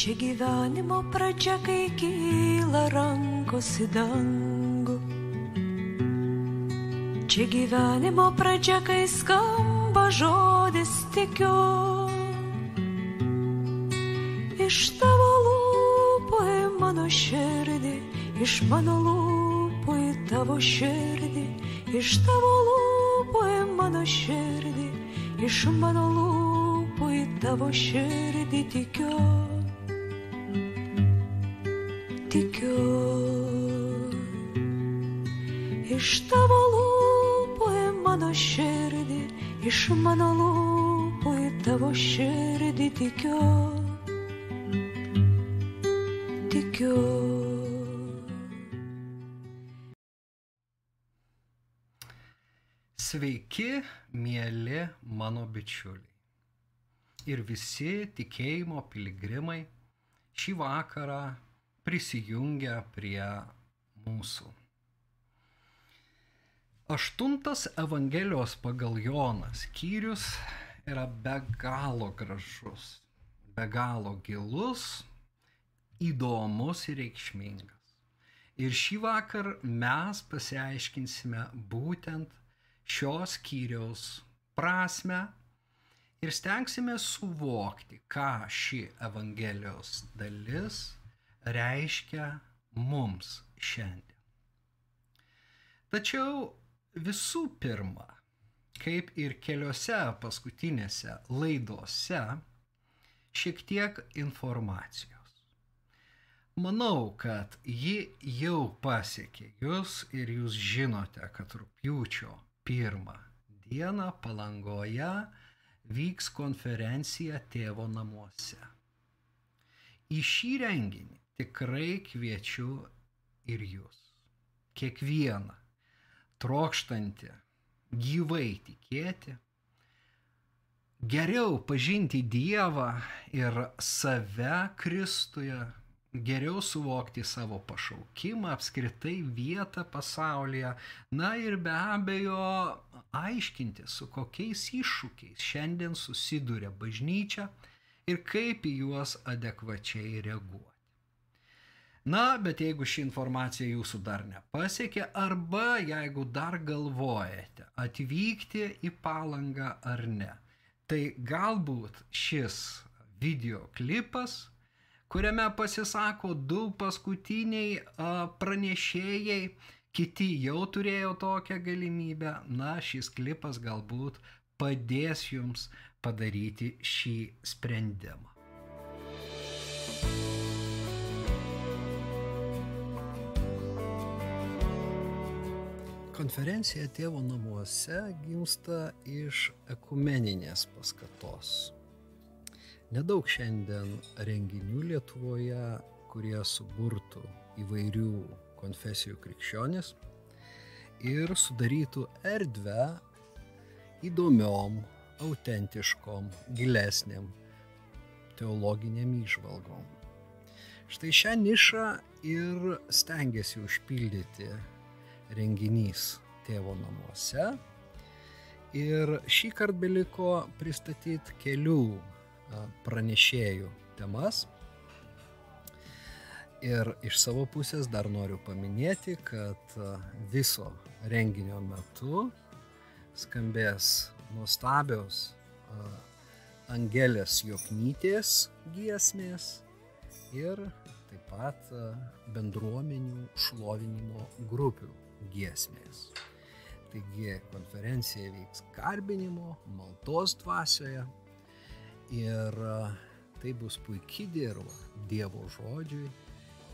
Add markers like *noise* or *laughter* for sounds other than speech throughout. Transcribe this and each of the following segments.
Čia gyvenimo pradžia, kai kyla rankos į dangų. Čia gyvenimo pradžia, kai skamba žodis tikiu. Iš tavo lūpų į mano širdį, iš mano lūpų į tavo širdį, iš tavo lūpų į mano širdį, iš mano lūpų į tavo širdį tikiu. Tikiu. Tikiu. Sveiki, mėly mano bičiuliai. Ir visi tikėjimo piligrimai šį vakarą prisijungia prie mūsų. Aštuntas Evangelijos pagal Joną skyrius yra be galo gražus, be galo gilus, įdomus ir reikšmingas. Ir šį vakar mes pasiaiškinsime būtent šios skyriaus prasme ir stengsime suvokti, ką ši Evangelijos dalis reiškia mums šiandien. Tačiau visų pirma, kaip ir keliose paskutinėse laidose, šiek tiek informacijos. Manau, kad ji jau pasiekė jūs ir jūs žinote, kad rūpjūčio pirmą dieną palangoje vyks konferencija tėvo namuose. Į šį renginį tikrai kviečiu ir jūs. Kiekvieną trokštantį gyvai tikėti, geriau pažinti Dievą ir save Kristuje, geriau suvokti savo pašaukimą, apskritai vietą pasaulyje, na ir be abejo aiškinti, su kokiais iššūkiais šiandien susiduria bažnyčia ir kaip į juos adekvačiai reaguoti. Na, bet jeigu ši informacija jūsų dar nepasiekė, arba jeigu dar galvojate atvykti į palangą ar ne, tai galbūt šis video klipas, kuriame pasisako du paskutiniai pranešėjai, kiti jau turėjo tokią galimybę, na, šis klipas galbūt padės jums padaryti šį sprendimą. Konferencija tėvo namuose gimsta iš ekumeninės paskatos. Nedaug šiandien renginių Lietuvoje, kurie suburtų įvairių konfesijų krikščionis ir sudarytų erdvę įdomiom, autentiškom, gilesniam teologiniam išvalgom. Štai šią nišą ir stengiasi užpildyti renginys tėvo namuose. Ir šį kartą beliko pristatyti kelių pranešėjų temas. Ir iš savo pusės dar noriu paminėti, kad viso renginio metu skambės nuostabios Angelės Joknytės giesmės ir taip pat bendruomenių šlovinimo grupių giesmės. Taigi konferencija vyks garbinimo, maltos dvasioje ir tai bus puikiai dirba Dievo žodžiui,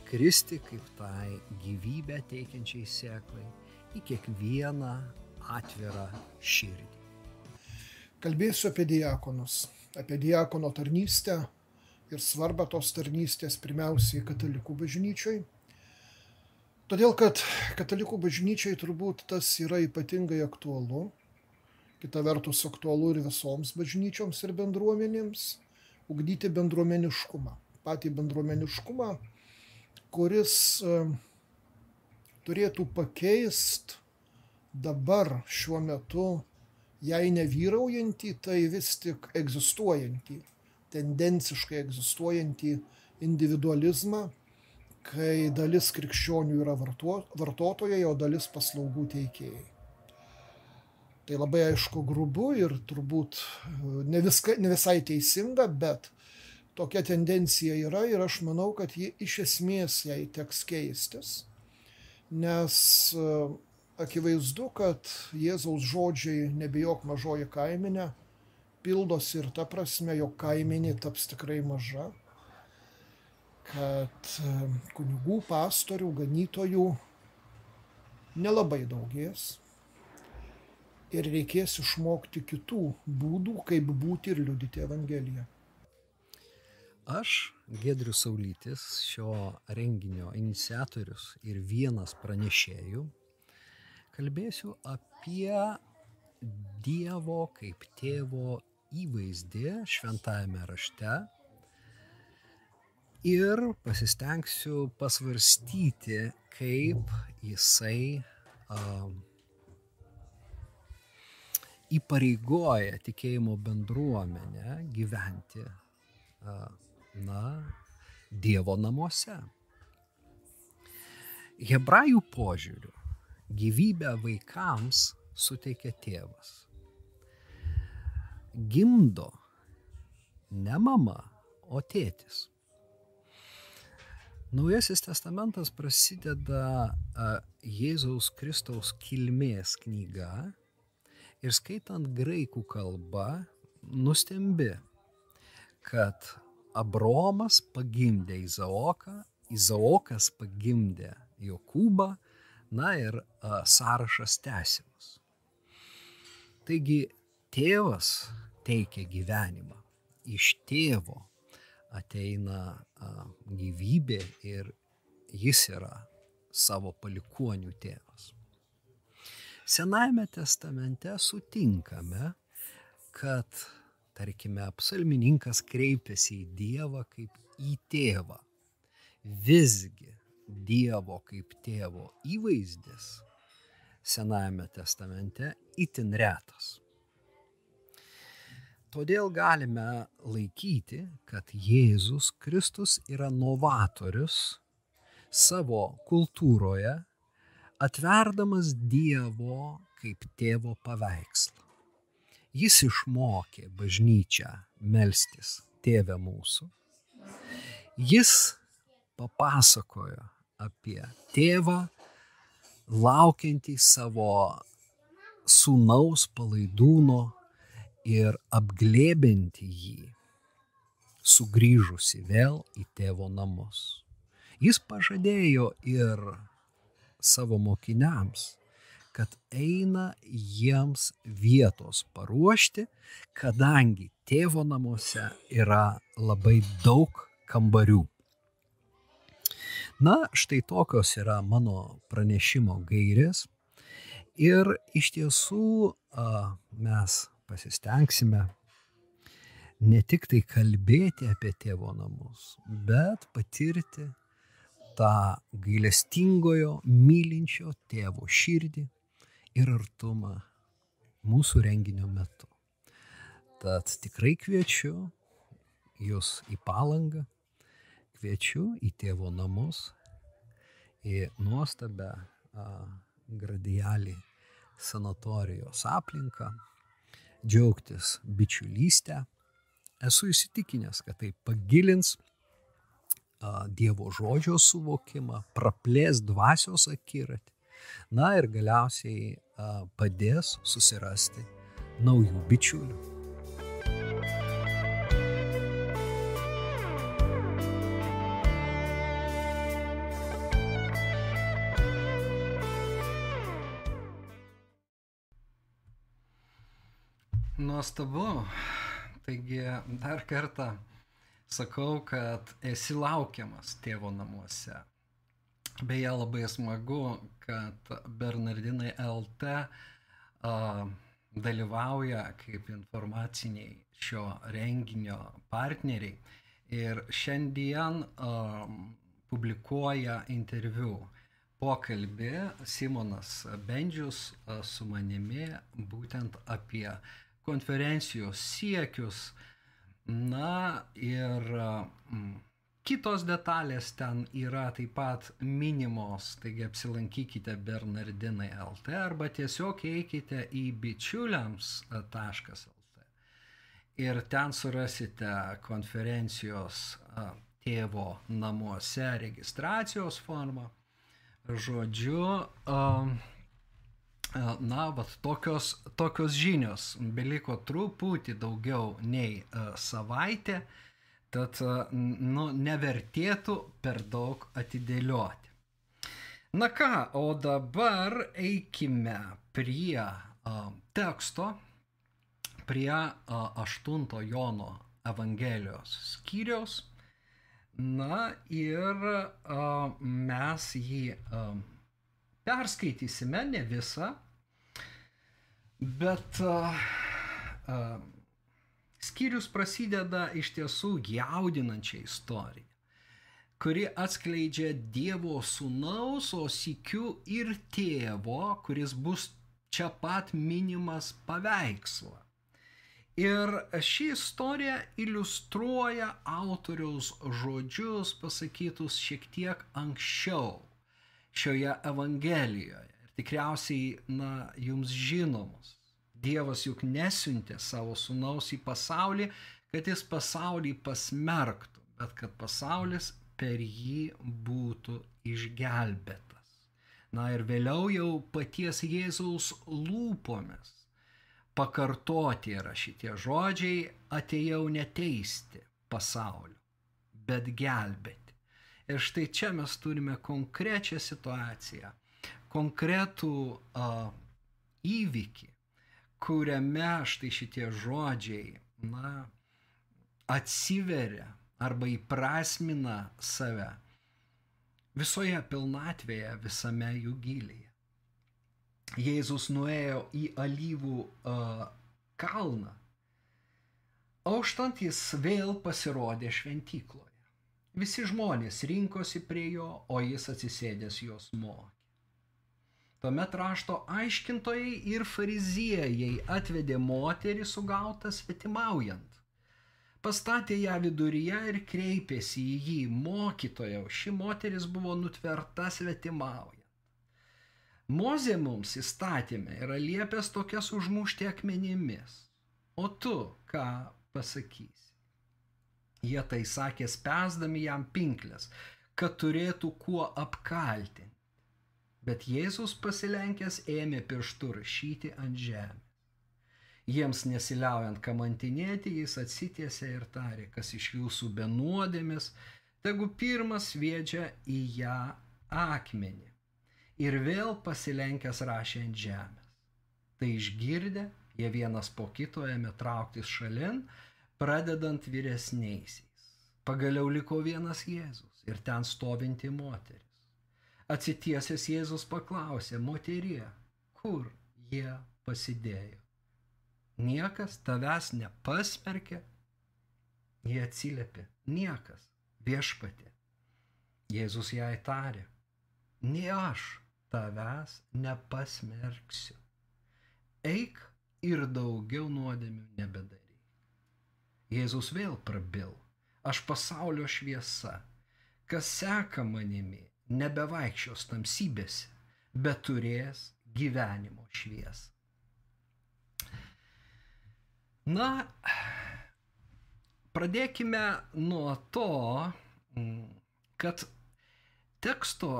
kristi kaip tai gyvybę teikiančiai sėklai į kiekvieną atvirą širdį. Kalbėsiu apie diakonus, apie diakono tarnystę ir svarbą tos tarnystės pirmiausiai katalikų bažnyčiai Todėl, kad katalikų bažnyčiai turbūt tas yra ypatingai aktualu, kita vertus aktualu ir visoms bažnyčioms ir bendruomenėms, ugdyti bendruomeniškumą, patį bendruomeniškumą, kuris e, turėtų pakeisti dabar šiuo metu, jei nevyraujantį, tai vis tik egzistuojantį, tendenciškai egzistuojantį individualizmą, kai dalis krikščionių yra varto, vartotojai, o dalis paslaugų teikėjai. Tai labai aišku grubu ir turbūt ne, viska, ne visai teisinga, bet tokia tendencija yra ir aš manau, kad ji iš esmės jai teks keistis, nes akivaizdu, kad Jėzaus žodžiai nebijok mažoji kaiminė pildosi ir ta prasme, jog kaiminė taps tikrai maža kad kunigų, pastorių, ganytojų nelabai daugės ir reikės išmokti kitų būdų, kaip būti ir liudyti Evangeliją. Aš, Gedrius Saulytis, šio renginio iniciatorius ir vienas pranešėjų, kalbėsiu apie Dievo kaip tėvo įvaizdį šventajame rašte ir pasistengsiu pasvarstyti, kaip jisai uh, įpareigoja tikėjimo bendruomenę gyventi, uh, na, Dievo namuose. Hebrajų požiūriu gyvybę vaikams suteikia tėvas. Gimdo ne mama, o tėtis. Naujasis testamentas prasideda Jėzaus Kristaus kilmės knyga ir skaitant graikų kalbą nustembi, kad Abromas pagimdė Izaoką, Izaokas pagimdė Jokūbą, na ir a, sąrašas tęsimas. Taigi tėvas teikia gyvenimą. Iš tėvo ateina gyvybė ir jis yra savo palikuonių tėvas. Senajame testamente sutinkame, kad, tarkime, psalmininkas kreipiasi į Dievą kaip į tėvą. Visgi Dievo kaip tėvo įvaizdis Senajame testamente itin retas. Todėl galime laikyti, kad Jėzus Kristus yra novatorius savo kultūroje, atverdamas Dievo kaip tėvo paveikslą. Jis išmokė bažnyčią melstis tėvę mūsų. Jis papasakojo apie tėvą, laukiantį savo sūnaus palaidūno ir apglėbinti jį, sugrįžusi vėl į tėvo namus. Jis pažadėjo ir savo mokiniams, kad eina jiems vietos paruošti, kadangi tėvo namuose yra labai daug kambarių. Na, štai tokios yra mano pranešimo gairės. Ir iš tiesų mes pasistengsime ne tik tai kalbėti apie tėvo namus, bet patirti tą gailestingojo, mylinčio tėvo širdį ir artumą mūsų renginio metu. Tad tikrai kviečiu jūs į palangą, kviečiu į tėvo namus, į nuostabę gradialį sanatorijos aplinką džiaugtis bičiulystę. Esu įsitikinęs, kad tai pagilins Dievo žodžio suvokimą, praplės dvasios akiratį. Na ir galiausiai padės susirasti naujų bičiulių. Nuostabu. Taigi dar kartą sakau, kad esi laukiamas tėvo namuose. Beje, labai smagu, kad Bernardinai LT a, dalyvauja kaip informaciniai šio renginio partneriai ir šiandien a, publikuoja interviu pokalbį Simonas Bendžius su manimi būtent apie konferencijos siekius. Na ir kitos detalės ten yra taip pat minimos, taigi apsilankykite Bernardinai LT arba tiesiog eikite į bičiuliams.lt ir ten surasite konferencijos tėvo namuose registracijos formą. Žodžiu, na, bet tokios, tokios žinios, beliko truputį daugiau nei savaitė Tad, nu, nevertėtų per daug atidėlioti. Na ką, o dabar eikime prie teksto, prie uh, 8 Jono Evangelijos skyriaus. Na ir mes jį perskaitysime, ne visą, bet uh, uh, Skyrius prasideda iš tiesų jaudinančia istorija, kuri atskleidžia Dievo sūnaus, o sikiu ir tėvo, kuris bus čia pat minimas paveikslą. Ir ši istorija iliustruoja autoriaus žodžius pasakytus šiek tiek anksčiau šioje Evangelijoje. Ir tikriausiai, na, jums žinomus. Dievas juk nesiuntė savo sunaus į pasaulį, kad jis pasaulį pasmerktų, bet kad pasaulis per jį būtų išgelbėtas. Na ir vėliau jau paties Jėzaus lūpomis pakartoti yra šitie žodžiai, atėjau neteisti pasaulio, bet gelbėti. Ir štai čia mes turime konkrečią situaciją, konkretų uh, įvykį, kuriame štai šitie žodžiai, na, atsiveria arba įprasmina save visoje pilnatvėje, visame jų gilyje. Jėzus nuėjo į alyvų uh, kalną, auštant jis vėl pasirodė šventykloje. Visi žmonės rinkosi prie jo, o jis atsisėdęs juos mokė. Tuomet rašto aiškintojai ir fariziejai atvedė moterį sugautą svetimaujant. Pastatė ją viduryje ir kreipėsi į jį, mokytojau, ši moteris buvo nutverta svetimaujant. Mozė mums įstatymė yra liepęs tokias užmušti akmenimis. O tu ką pasakysi? Jie tai sakė spęsdami jam pinklės, kad turėtų kuo apkaltinti. Bet Jėzus pasilenkęs ėmė pirštų rašyti ant žemės. Jiems nesiliaujant kamantinėti, jis atsitiesė ir tarė, kas iš jūsų be nuodėmis, tegu pirmas sviedžia į ją akmenį. Ir vėl pasilenkęs rašė ant žemės. Tai išgirdę, jie vienas po kito ėmė trauktis šalin, pradedant vyresniaisiais. Pagaliau liko vienas Jėzus ir ten stovinti moteris. Atsitiesęs Jėzus paklausė, moterie, kur jie pasidėjo? Niekas tavęs nepasmerkė? Jie atsiliepė, niekas, viešpatė. Jėzus jai tarė, ne aš tavęs nepasmerksiu. Eik ir daugiau nuodėmių nebedaryk. Jėzus vėl prabil, aš pasaulio šviesa, kas seka manimi, nebevaikščios tamsybėse, bet turės gyvenimo šviesą. Na, pradėkime nuo to, kad teksto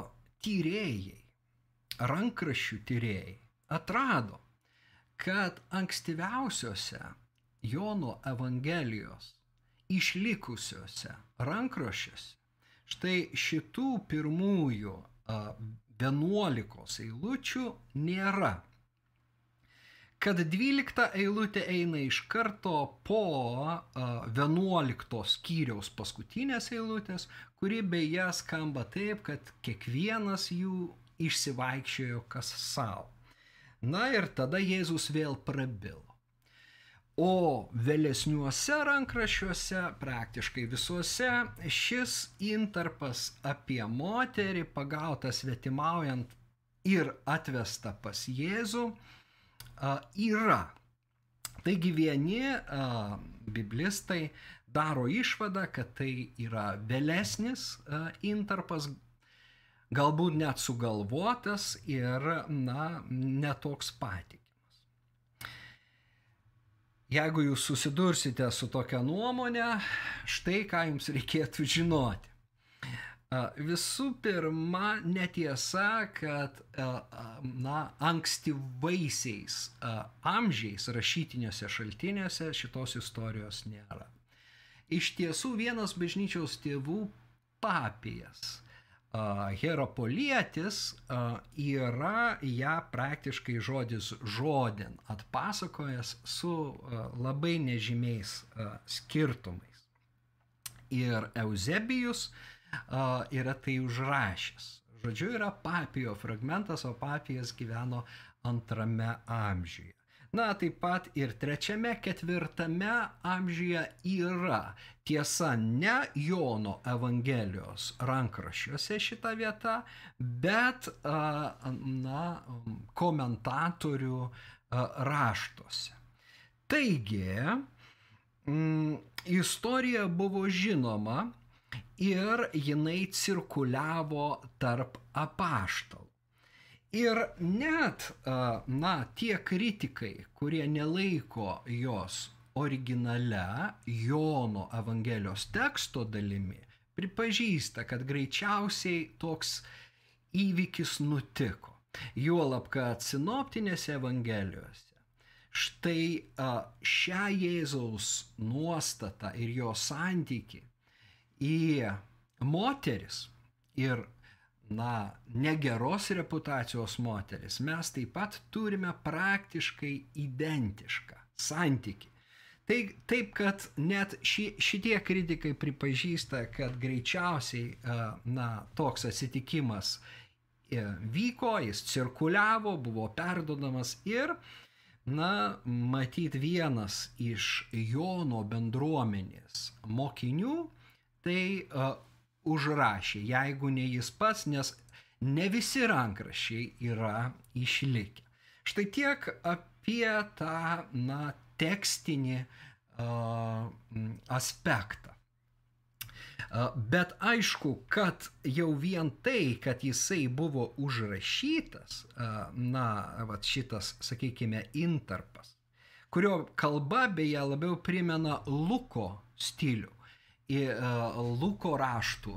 tyrėjai, rankraščių tyrėjai atrado, kad ankstyviausiose Jono Evangelijos išlikusiuose rankraščiuose Štai šitų pirmųjų vienuolikos eilučių nėra. Kad dvylikta eilutė eina iš karto po vienuoliktos skyriaus paskutinės eilutės, kuri beje skamba taip, kad kiekvienas jų išsivaikščiojo kas savo. Na ir tada Jėzus vėl prabilo. O vėlesniuose rankraščiuose, praktiškai visuose, šis intarpas apie moterį pagautą svetimaujant ir atvesta pas Jėzų yra. Taigi vieni biblistai daro išvadą, kad tai yra vėlesnis intarpas, galbūt net sugalvotas ir, na, netoks patikimas. Jeigu jūs susidursite su tokia nuomonė, štai ką jums reikėtų žinoti. Visų pirma, netiesa, kad na, ankstyvaisiais amžiais rašytiniuose šaltiniuose šitos istorijos nėra. Iš tiesų vienas bažnyčios tėvų papijas Herapolietis yra ją praktiškai žodis žodin atpasakojęs su labai nežymiais skirtumais. Ir Eusebijus yra tai užrašęs. Žodžiu, yra papijo fragmentas, o papijas gyveno antrame amžiuje. Na, taip pat ir trečiame, ketvirtame amžiuje yra tiesa ne Jono Evangelijos rankraščiuose šita vieta, bet, na, komentatorių raštuose. Taigi, mm, istorija buvo žinoma ir jinai cirkuliavo tarp apaštalų. Ir net, na, tie kritikai, kurie nelaiko jos originale Jono Evangelijos teksto dalimi, pripažįsta, kad greičiausiai toks įvykis nutiko. Juolab, kad sinoptinėse Evangelijose štai šią Jėzaus nuostatą ir jo santyki į moteris ir na, negeros reputacijos moteris, mes taip pat turime praktiškai identišką santyki. Tai, taip, kad net ši, šitie kritikai pripažįsta, kad greičiausiai, na, toks atsitikimas e, vyko, jis cirkuliavo, buvo perdodamas ir, na, matyt, vienas iš Jono bendruomenės mokinių, tai užrašė, jeigu ne jis pats, nes ne visi rankrašiai yra išlikę. Štai tiek apie tą na, tekstinį uh, aspektą. Uh, bet aišku, kad jau vien tai, kad jisai buvo užrašytas, uh, na, va, šitas, sakykime, intarpas, kurio kalba beje labiau primena Luko stilių į Luko raštų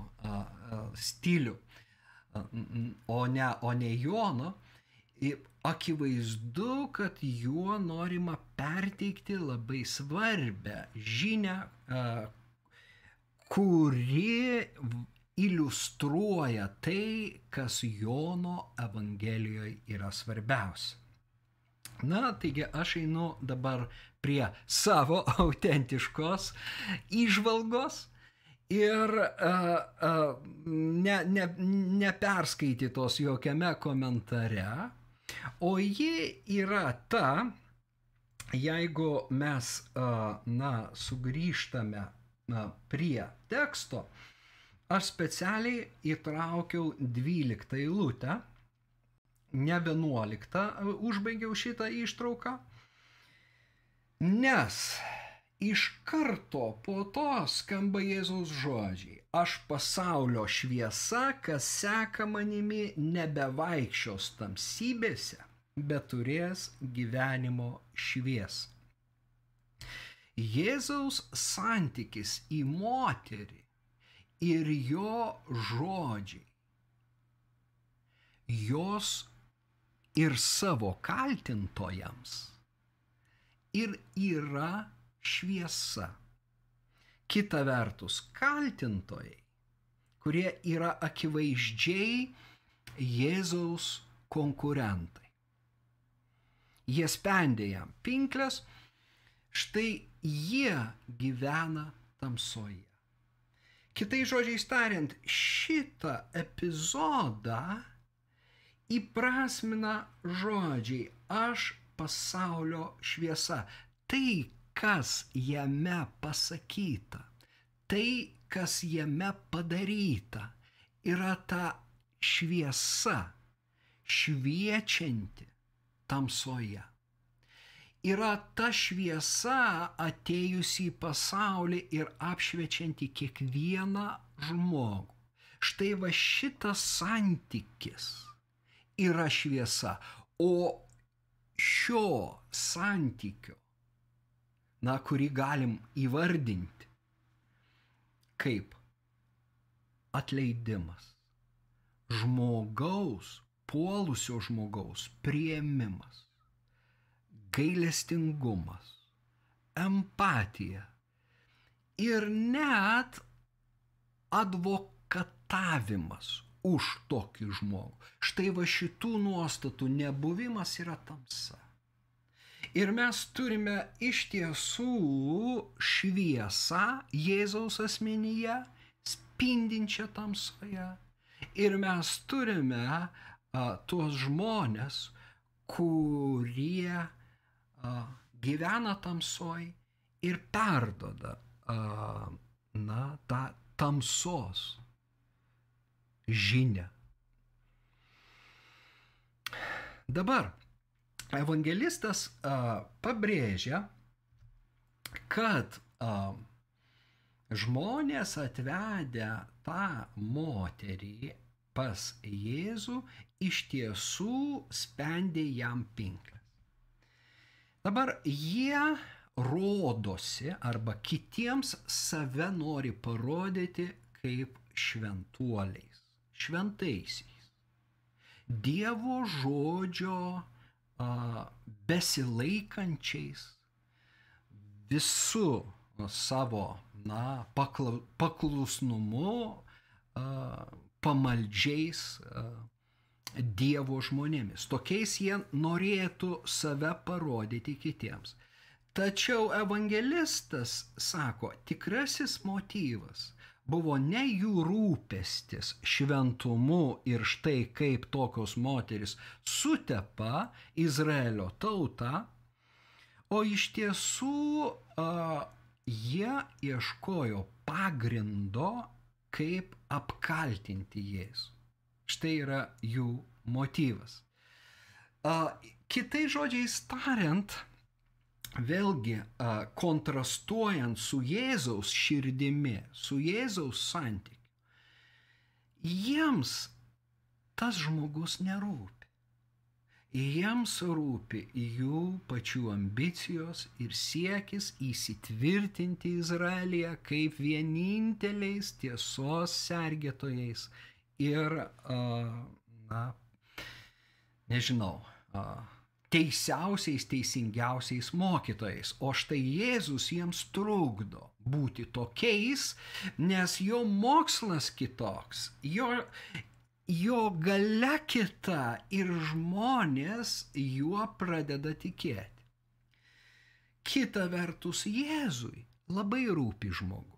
stilių, o ne, o ne Jono, akivaizdu, kad juo norima perteikti labai svarbę žinę, kuri iliustruoja tai, kas Jono Evangelijoje yra svarbiausia. Na, taigi aš einu dabar prie savo *laughs* autentiškos išvalgos ir uh, uh, ne, ne, neperskaitytos jokiame komentare, o ji yra ta, jeigu mes, uh, na, sugrįžtame na, prie teksto, aš specialiai įtraukiau 12 eilutę, ne 11 užbaigiau šitą ištrauką, Nes iš karto po to skamba Jėzaus žodžiai. Aš pasaulio šviesa, kas seka manimi, nebevaikščios tamsybėse, bet turės gyvenimo šviesą. Jėzaus santykis į moterį ir jo žodžiai, jos ir savo kaltintojams ir yra šviesa. Kita vertus, kaltintojai, kurie yra akivaizdžiai Jėzaus konkurentai. Jie spendė jam pinklės, štai jie gyvena tamsoje. Kitai žodžiai tariant, šitą epizodą įprasmina žodžiai aš pasaulio šviesa. Tai, kas jame pasakyta, tai, kas jame padaryta, yra ta šviesa, šviečianti tamsoje. yra ta šviesa atėjusi į pasaulį ir apšviečianti kiekvieną žmogų. Štai va šitas santykis yra šviesa, o šio santykio, na, kurį galim įvardinti kaip atleidimas, žmogaus, puolusio žmogaus prieimimas, gailestingumas, empatija ir net advokatavimas už tokį žmogų. Štai va šitų nuostatų nebuvimas yra tamsa. Ir mes turime iš tiesų šviesą Jėzaus asmenyje, spindinčią tamsoje. Ir mes turime a, tuos žmonės, kurie a, gyvena tamsoj ir perdoda a, na, tą tamsos žinę. Dabar evangelistas a, pabrėžia, kad a, žmonės atvedę tą moterį pas Jėzų iš tiesų spendė jam pinklės. Dabar jie rodosi arba kitiems save nori parodyti kaip šventuoliais, šventaisiais. Dievo žodžio a, besilaikančiais visų savo na, pakla, paklusnumu, a, pamaldžiais a, Dievo žmonėmis. Tokiais jie norėtų save parodyti kitiems. Tačiau evangelistas sako, tikrasis motyvas buvo ne jų rūpestis šventumu ir štai kaip tokios moteris sutepa Izraelio tautą, o iš tiesų a, jie ieškojo pagrindo, kaip apkaltinti Jėzų. Štai yra jų motyvas. Kitai žodžiais tariant, vėlgi kontrastuojant su Jėzaus širdimi, su Jėzaus santykiu, jiems tas žmogus nerūpi. Jiems rūpi jų pačių ambicijos ir siekis įsitvirtinti Izraelyje kaip vieninteliais tiesos sergėtojais ir, na, nežinau, teisiausiais, teisingiausiais mokytojais. O štai Jėzus jiems trukdo būti tokiais, nes jo mokslas kitoks, jo, jo gale kita ir žmonės juo pradeda tikėti. Kita vertus, Jėzui labai rūpi žmogus.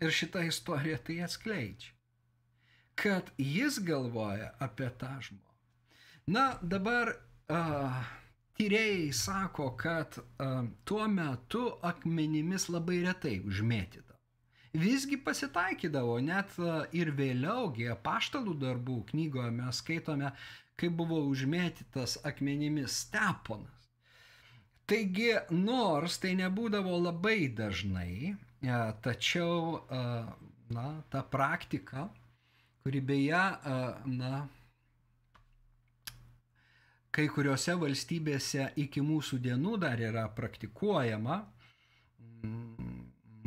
Ir šitą istoriją tai atskleidžia kad jis galvoja apie tą žmogų. Na, dabar tyrėjai sako, kad tuo metu akmenimis labai retai užmėtydavo. Visgi pasitaikydavo, net ir vėliaugi paštalų darbų knygoje mes skaitome, kaip buvo užmėtytas akmenimis steponas. Taigi, nors tai nebūdavo labai dažnai, tačiau, na, ta praktika kuri beje, na, kai kuriuose valstybėse iki mūsų dienų dar yra praktikuojama,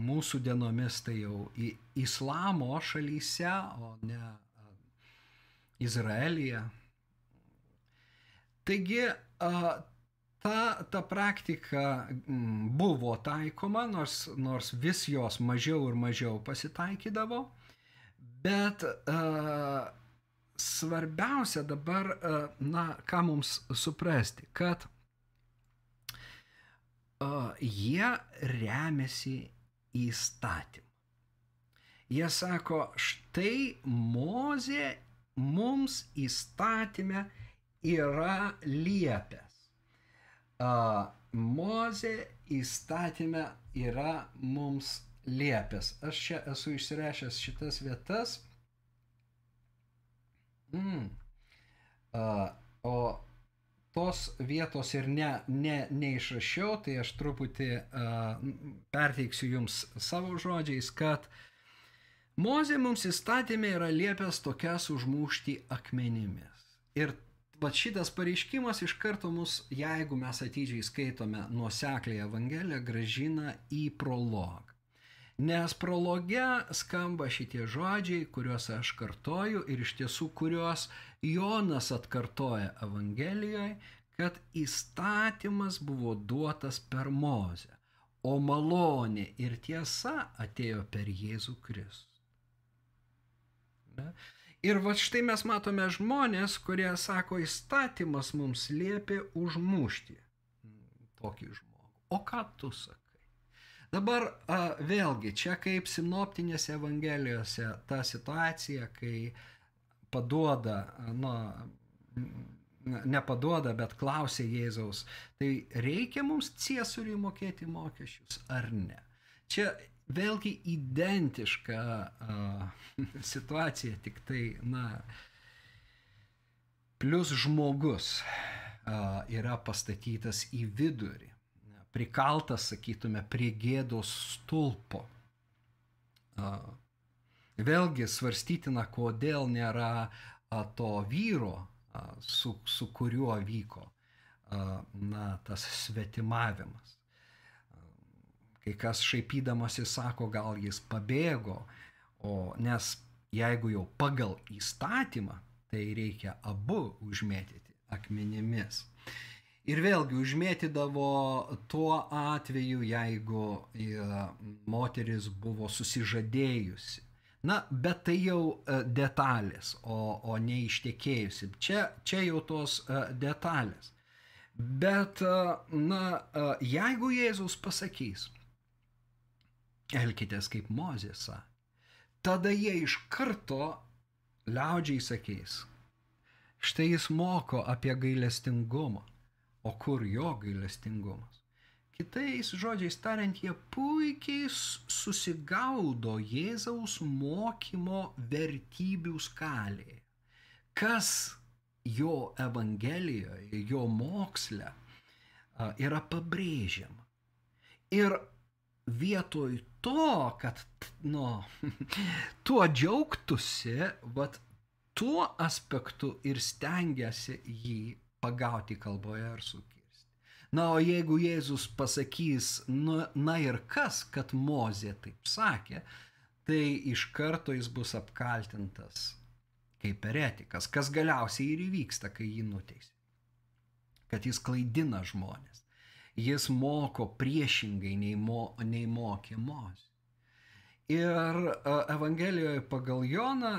mūsų dienomis tai jau į islamo šalyse, o ne Izraelyje. Taigi ta, ta praktika buvo taikoma, nors, nors vis jos mažiau ir mažiau pasitaikydavo. Bet uh, svarbiausia dabar, uh, na, ką mums suprasti, kad uh, jie remiasi įstatymą. Jie sako, štai Mozė mums įstatymę yra liepęs. Uh, Mozė įstatymę yra mums liepęs. Aš čia esu išsirašęs šitas vietas. Mm. Uh, o tos tos vietos ir ne, ne, neišrašiau, tai aš truputį uh, perteiksiu jums savo žodžiais, kad Mozė mums įstatymė yra liepęs tokias užmušti akmenimis. Ir va šitas pareiškimas iš karto mus, jeigu mes atidžiai skaitome nuosekliai Evangeliją, gražina į prologą. Nes prologe skamba šitie žodžiai, kuriuos aš kartoju ir iš tiesų kuriuos Jonas atkartoja Evangelijoje, kad įstatymas buvo duotas per Mozę, o malonė ir tiesa atėjo per Jėzų Kristų. Ir va štai mes matome žmonės, kurie sako, įstatymas mums liepia užmušti tokį žmogų. O ką tu sakai? Dabar vėlgi, čia kaip sinoptinėse evangelijose ta situacija, kai paduoda, na, nepaduoda, bet klausia Jėzaus, tai reikia mums ciesuriui mokėti mokesčius ar ne? Čia vėlgi identiška a, *laughs* situacija, tik tai, na, plus žmogus a, yra pastatytas į vidurį prikaltas, sakytume, prie gėdos stulpo. Vėlgi svarstytina, kodėl nėra to vyro, su, su kuriuo vyko na, tas svetimavimas. Kai kas šaipydamasi sako, gal jis pabėgo, o nes jeigu jau pagal įstatymą, tai reikia abu užmėtyti akmenimis. Ir vėlgi užmėtydavo tuo atveju, jeigu e, moteris buvo susižadėjusi. Na, bet tai jau e, detalės, o, o ne ištekėjusi. Čia, čia jau tos e, detalės. Bet, na, jeigu Jėzus pasakys, elkitės kaip Mozėsa, tada jie iš karto liaudžiai sakys, štai jis moko apie gailestingumą o kur jo gailestingumas. Kitais žodžiais tariant, jie puikiai susigaudo Jėzaus mokymo vertybių skalėje. Kas jo evangelijoje, jo moksle yra pabrėžiama. Ir vietoj to, kad nu, *laughs* tuo džiaugtųsi, vat, tuo aspektu ir stengiasi jį pagauti kalboje ar sukirsti. Na, o jeigu Jėzus pasakys, na, na ir kas, kad Mozė taip sakė, tai iš karto jis bus apkaltintas kaip eretikas, kas galiausiai ir įvyksta, kai jį nuteisė. Kad jis klaidina žmonės. Jis moko priešingai nei, mo, nei mokė Mozė. Ir Evangelijoje pagal Joną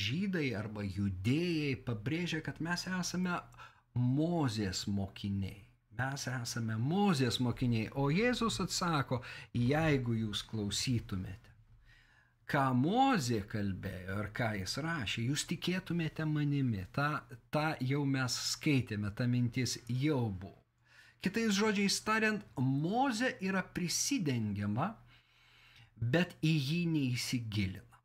žydai arba judėjai pabrėžia, kad mes esame Mozės mokiniai. Mes esame Mozės mokiniai, o Jėzus atsako, jeigu jūs klausytumėte, ką Mozė kalbėjo ir ką jis rašė, jūs tikėtumėte manimi. Ta, ta jau mes skaitėme, ta mintis jau buvo. Kitais žodžiais tariant, Mozė yra prisidengiama bet į jį neįsigilina.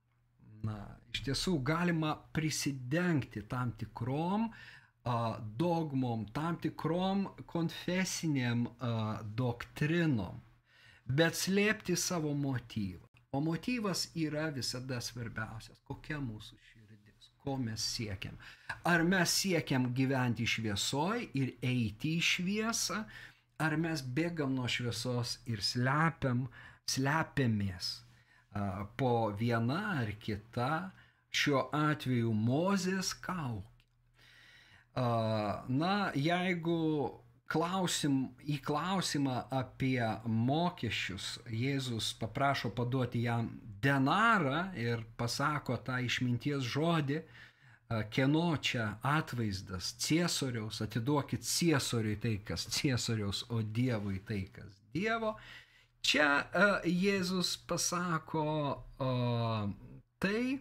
Na, iš tiesų galima prisidengti tam tikrom a, dogmom, tam tikrom konfesiniam a, doktrinom, bet slėpti savo motyvą. O motyvas yra visada svarbiausias. Kokia mūsų širdis, ko mes siekiam. Ar mes siekiam gyventi šviesoj ir eiti į šviesą, ar mes bėgam nuo šviesos ir slepiam uh, slepiamės po viena ar kita, šiuo atveju Mozės kaukė. Na, jeigu klausim, į klausimą apie mokesčius Jėzus paprašo paduoti jam denarą ir pasako tą išminties žodį, kieno čia atvaizdas Ciesoriaus, atiduokit Ciesoriui tai, kas Ciesoriaus, o Dievui tai, kas Dievo, Čia uh, Jėzus pasako uh, tai,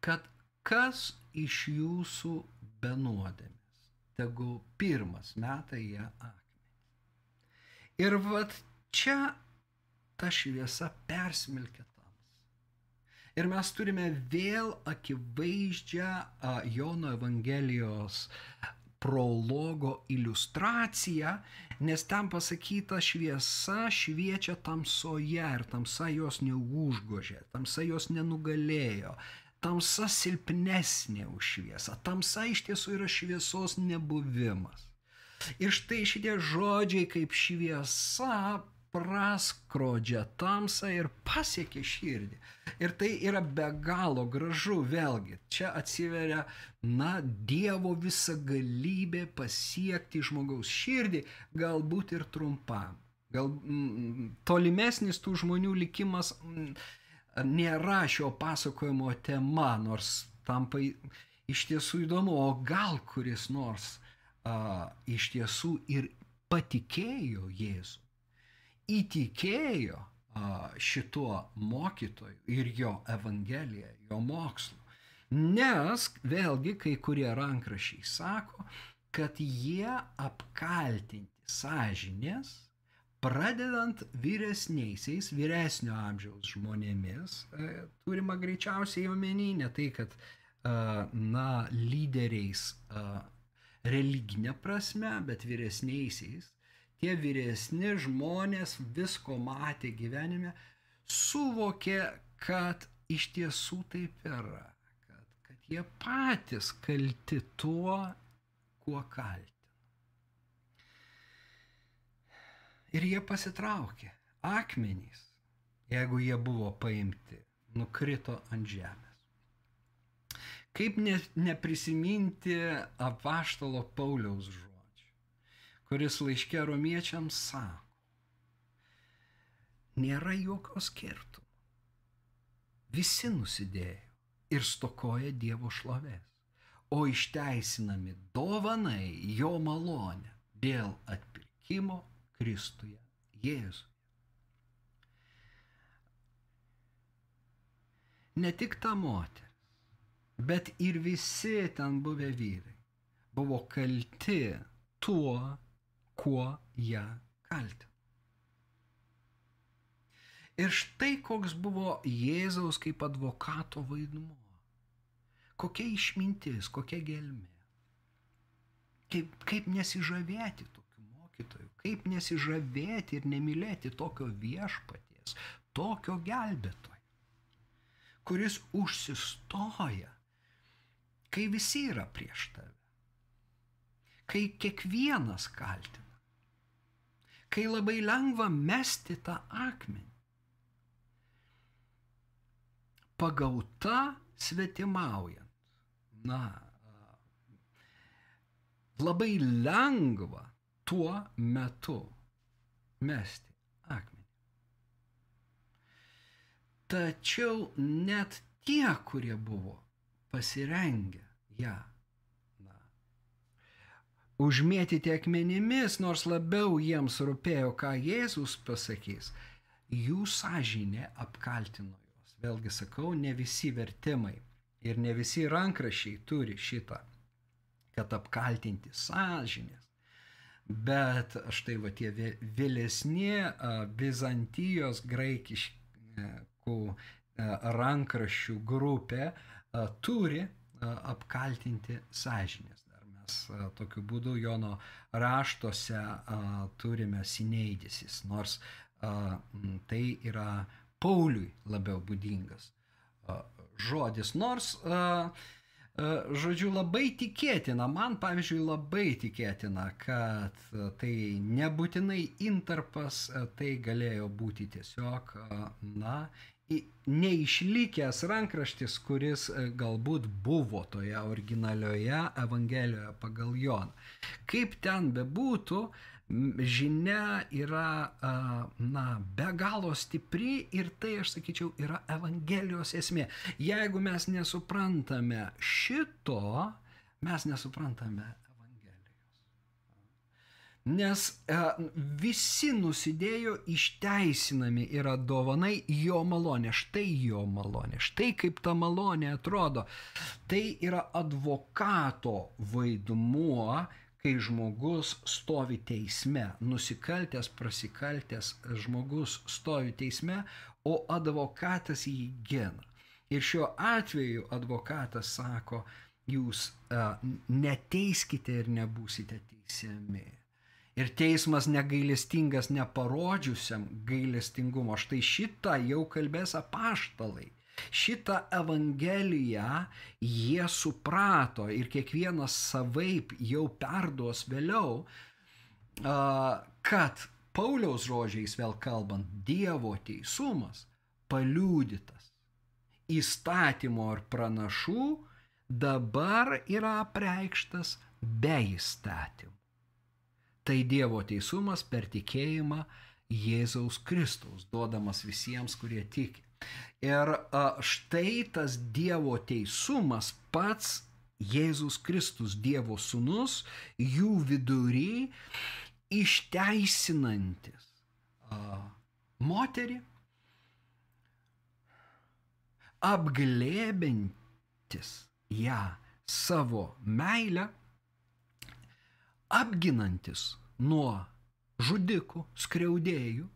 kad kas iš jūsų benuodėmis, tegu pirmas meta ją akmenį. Ir vad čia ta šviesa persmelkia tamsą. Ir mes turime vėl akivaizdžią Jono Evangelijos prologo iliustracija, nes ten pasakyta šviesa šviečia tamsoje ir tamsa jos neužgožė, tamsa jos nenugalėjo. Tamsa silpnesnė už šviesą. Tamsa iš tiesų yra šviesos nebuvimas. Ir štai šitie žodžiai kaip šviesa praskrodžia tamsą ir pasiekia širdį. Ir tai yra be galo gražu, vėlgi. Čia atsiveria, na, Dievo visa galybė pasiekti žmogaus širdį, galbūt ir trumpam. Gal mm, tolimesnis tų žmonių likimas mm, nėra šio pasakojimo tema, nors tampa iš tiesų įdomu, o gal kuris nors a, iš tiesų ir patikėjo Jėzų įtikėjo šituo mokytoju ir jo evangelija, jo mokslu. Nes vėlgi kai kurie rankrašiai sako, kad jie apkaltinti sąžinės, pradedant vyresniaisiais, vyresnio amžiaus žmonėmis, e, turima greičiausiai omeny ne tai, kad na, lyderiais religinė prasme, bet vyresniaisiais, tie vyresni žmonės visko matė gyvenime, suvokė, kad iš tiesų taip yra, kad, kad jie patys kalti tuo, kuo kaltina. Ir jie pasitraukė. Akmenys, jeigu jie buvo paimti, nukrito ant žemės. Kaip ne, neprisiminti apaštalo Pauliaus žodžių? Kuris laiškė romiečiams sako, nėra jokio skirtumo. Visi nusidėjo ir stokoja Dievo šlovės, o išteisinami dovanai jo malonę dėl atpirkimo Kristuje Jėzuje. Ne tik ta moteris, bet ir visi ten buvę vyrai buvo kalti tuo, kuo ją kaltina. Ir štai koks buvo Jėzaus kaip advokato vaidmuo. Kokia išmintis, kokia gelmė. Kaip, kaip nesižavėti tokiu mokytoju, kaip nesižavėti ir nemylėti tokio viešpaties, tokio gelbėtojo, kuris užsistoja, kai visi yra prieš tave, kai kiekvienas kaltina kai labai lengva mesti tą akmenį. Pagauta svetimaujant. Na, labai lengva tuo metu mesti akmenį. Tačiau net tie, kurie buvo pasirengę ją užmėtyti akmenimis, nors labiau jiems rūpėjo, ką Jėzus pasakys, jų sąžinė apkaltino juos. Vėlgi sakau, ne visi vertimai ir ne visi rankrašiai turi šitą, kad apkaltinti sąžinės. Bet štai va tie vėlesni Bizantijos graikiškų rankraščių grupė turi apkaltinti sąžinės e, tokiu būdu Jono raštuose turime sineidisis, nors tai yra Pauliui labiau būdingas žodis. Nors, a, žodžiu, labai tikėtina, man pavyzdžiui labai tikėtina, kad tai nebūtinai intarpas, tai galėjo būti tiesiog, na, neišlikęs rankraštis, kuris e, galbūt buvo toje originalioje Evangelijoje pagal Joną. Kaip ten bebūtų, žinia yra, na, be galo stipri ir tai, aš sakyčiau, yra Evangelijos esmė. Jeigu mes nesuprantame šito, mes nesuprantame Nes e, visi nusidėjo išteisinami yra dovanai jo malonė. Štai jo malonė. Štai kaip ta malonė atrodo. Tai yra advokato vaidmuo, kai žmogus stovi teisme. Nusikaltęs, prasikaltęs žmogus stovi teisme, o advokatas jį gina. Ir šiuo atveju advokatas sako, jūs uh, neteiskite ir nebūsite teisiami. Ir teismas negailestingas neparodžiusiam gailestingumo. Štai šitą jau kalbės apaštalai. Šitą evangeliją jie suprato ir kiekvienas savaip jau perduos vėliau, kad Pauliaus žodžiais vėl kalbant, Dievo teisumas paliūdytas įstatymo ir pranašų dabar yra apreikštas be įstatymų. Tai Dievo teisumas per tikėjimą Jėzaus Kristaus, duodamas visiems, kurie tiki. Ir štai tas Dievo teisumas pats Jėzus Kristus, Dievo sūnus, jų vidury išteisinantis moterį, apglėbintis ją savo meilę, apginantis nuo žudikų, skriaudėjų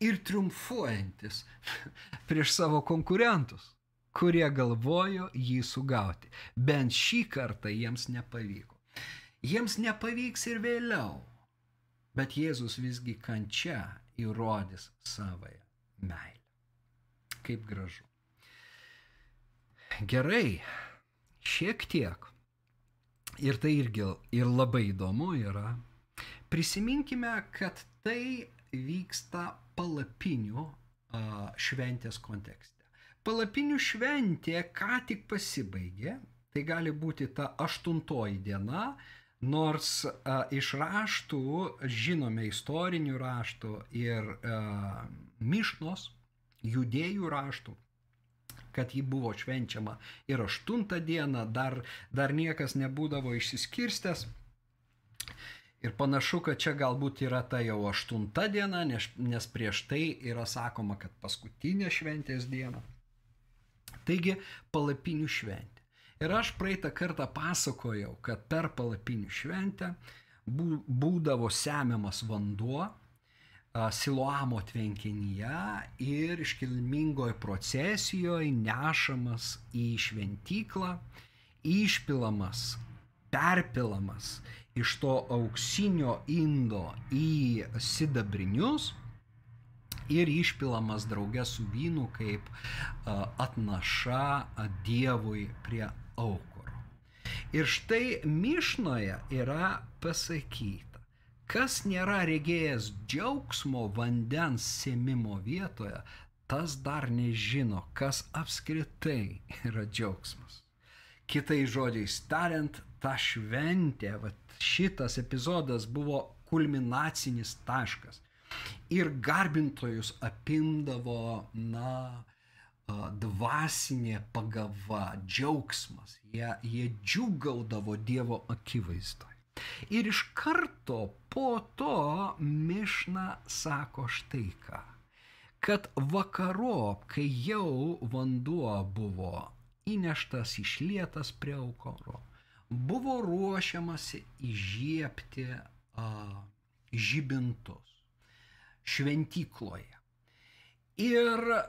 ir triumfuojantis *laughs* prieš savo konkurentus, kurie galvojo jį sugauti. Bent šį kartą jiems nepavyko. Jiems nepavyks ir vėliau, bet Jėzus visgi kančia įrodys savoją meilę. Kaip gražu. Gerai, šiek tiek. Ir tai irgi ir labai įdomu yra. Prisiminkime, kad tai vyksta palapinių šventės kontekste. Palapinių šventė ką tik pasibaigė, tai gali būti ta aštuntoji diena, nors a, iš raštų, žinome istorinių raštų ir a, mišnos, judėjų raštų, kad ji buvo švenčiama ir aštuntą dieną, dar, dar niekas nebūdavo išsiskirstęs. Ir panašu, kad čia galbūt yra ta jau aštunta diena, nes, prieš tai yra sakoma, kad paskutinė šventės diena. Taigi palapinių šventė. Ir aš praeitą kartą pasakojau, kad per palapinių šventę būdavo semiamas vanduo Siloamo tvenkinyje ir iškilmingoje procesijoje nešamas į šventyklą, išpilamas, perpilamas iš to auksinio indo į sidabrinius ir išpilamas draugė su vynu kaip atnaša Dievui prie aukuro. Ir štai Mišnoje yra pasakyta, Kas nėra regėjęs džiaugsmo vandens sėmimo vietoje, tas dar nežino, kas apskritai yra džiaugsmas. Kitai žodžiais tariant, ta šventė, va, šitas epizodas buvo kulminacinis taškas. Ir garbintojus apimdavo, na, dvasinė pagava, džiaugsmas. Jie, jie džiugaudavo Dievo akivaizdoje. Ir iš karto po to Mišna sako štai ką, kad vakarop, kai jau vanduo buvo įneštas, išlietas prie aukoro, buvo ruošiamasi įžiepti a, žibintus šventykloje. Ir a,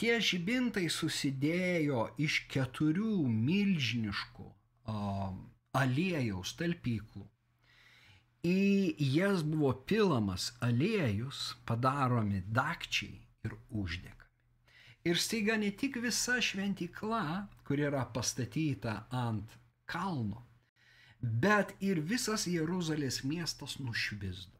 tie žibintai susidėjo iš keturių milžiniškų a, aliejaus talpyklų. Į jas buvo pilamas aliejus, padaromi dakčiai ir uždegami. Ir staiga ne tik visa šventykla, kur yra pastatyta ant kalno, bet ir visas Jeruzalės miestas nušvizdo.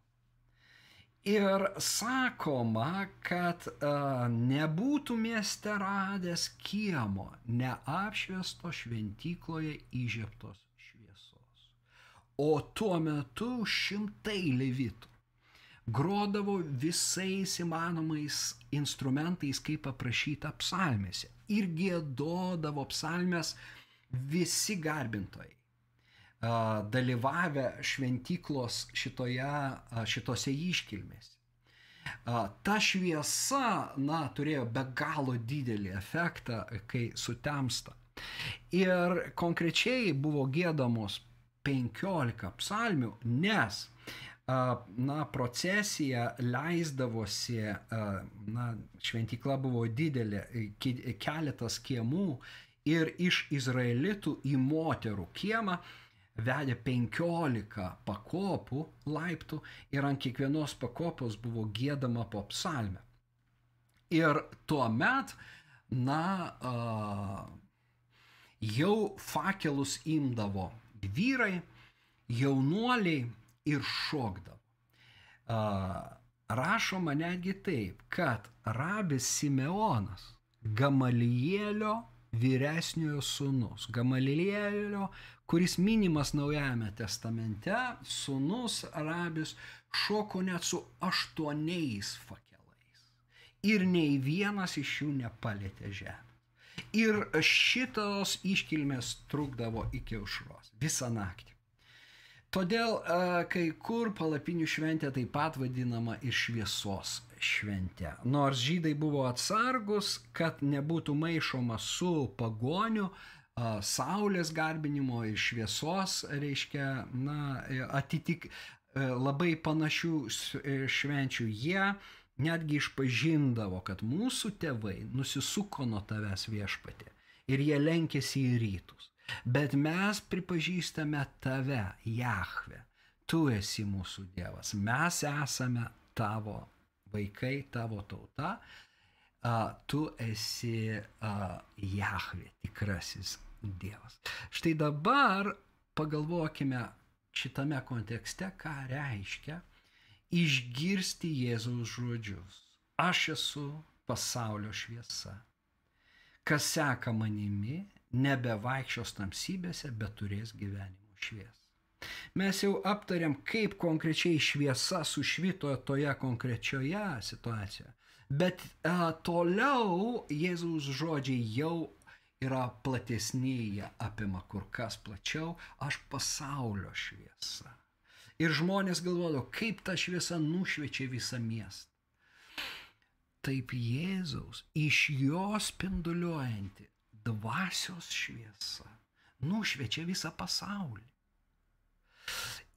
Ir sakoma, kad a, nebūtų mieste radęs kiemo neapšviesto šventykloje įžieptos O tuo metu šimtai levitų grodavo visais įmanomais instrumentais, kaip aprašyta psalmėse. Ir gėdodavo psalmės visi garbintojai, dalyvavę šventyklos šitoje, šitose iškilmėse. Ta šviesa, na, turėjo be galo didelį efektą, kai sutemsta. Ir konkrečiai buvo gėdamos 15 psalmių, nes na, procesija leisdavosi, na, šventykla buvo didelė, keletas kiemų ir iš izraelitų į moterų kiemą vedė 15 pakopų laiptų ir ant kiekvienos pakopos buvo gėdama po psalmę. Ir tuo met, na, jau fakelus imdavo vyrai, jaunuoliai ir šokdavo. Rašoma netgi taip, kad rabis Simeonas, Gamalielio vyresniojo sūnus, Gamalielio, kuris minimas Naujajame testamente, sūnus rabis šoko net su aštuoniais fakelais. Ir nei vienas iš jų nepalėtė žemę. Ir šitos iškilmės trukdavo iki aušros visą naktį. Todėl kai kur palapinių šventė taip pat vadinama ir šviesos šventė. Nors žydai buvo atsargus, kad nebūtų maišoma su pagoniu, saulės garbinimo ir šviesos, reiškia, na, atitik labai panašių švenčių, jie netgi išpažindavo, kad mūsų tėvai nusisuko nuo tavęs viešpatė ir jie lenkėsi į rytus. Bet mes pripažįstame tave, Jahve. Tu esi mūsų Dievas. Mes esame tavo vaikai, tavo tauta. Tu esi Jahve, tikrasis Dievas. Štai dabar pagalvokime šitame kontekste, ką reiškia išgirsti Jėzaus žodžius. Aš esu pasaulio šviesa. Kas seka manimi, nebevaikščios tamsybėse, bet turės gyvenimo šviesą. Mes jau aptariam, kaip konkrečiai šviesa sušvito toje konkrečioje situacijoje. Bet e, toliau Jėzaus žodžiai jau yra platesni, jie apima kur kas plačiau, aš pasaulio šviesa. Ir žmonės galvojo, kaip ta šviesa nušviečia visą miestą. Taip Jėzaus iš jo spinduliuojanti dvasios šviesa nušviečia visą pasaulį.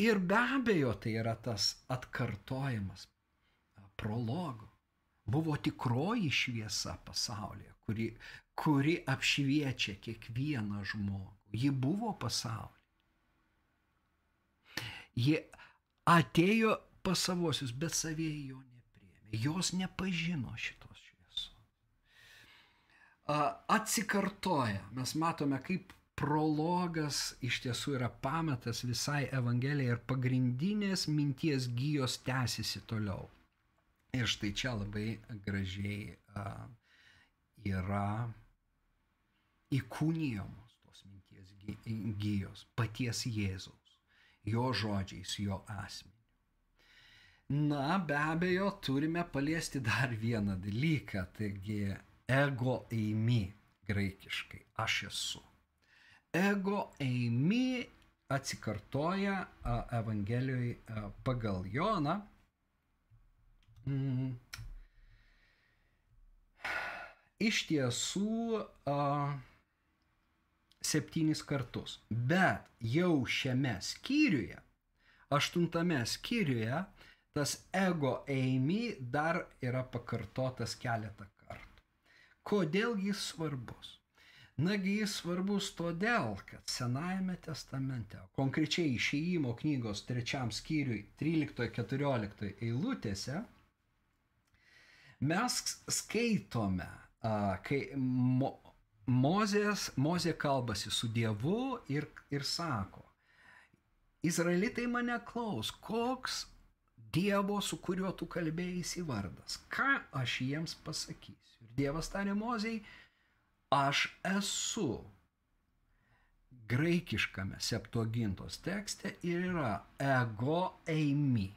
Ir be abejo tai yra tas atkartojimas prologo. Buvo tikroji šviesa pasaulyje, kuri, kuri apšviečia kiekvieną žmogų. Ji buvo pasaulyje. Ji atėjo pas savosius, bet savieji jo nepriemė. Jos nepažino šitos atsikartoja. Mes matome, kaip prologas iš tiesų yra pamatas visai Evangelijai ir pagrindinės minties gyjos tęsiasi toliau. Ir štai čia labai gražiai a, yra įkūnijamos tos minties gyjos paties Jėzaus, jo žodžiais, jo asmeniu. Na, be abejo, turime paliesti dar vieną dalyką, taigi ego eimi graikiškai, aš esu. Ego eimi atsikartoja Evangelijoje pagal Joną. Mm. Iš tiesų septynis kartus. Bet jau šiame skyriuje, aštuntame skyriuje, tas ego eimi dar yra pakartotas keletą Kodėl jis svarbus? Nagi jis svarbus todėl, kad Senajame testamente, konkrečiai išėjimo knygos trečiam skyriui 13-14 eilutėse, mes skaitome, kai mo, Mozės, Mozė kalbasi su Dievu ir, ir sako, Izraelitai mane klaus, koks Dievo, su kuriuo tu kalbėjai vardas, ką aš jiems pasakysiu. Dievas tarė Mozei, aš esu. Graikiškame septuagintos tekste ir yra ego eimi.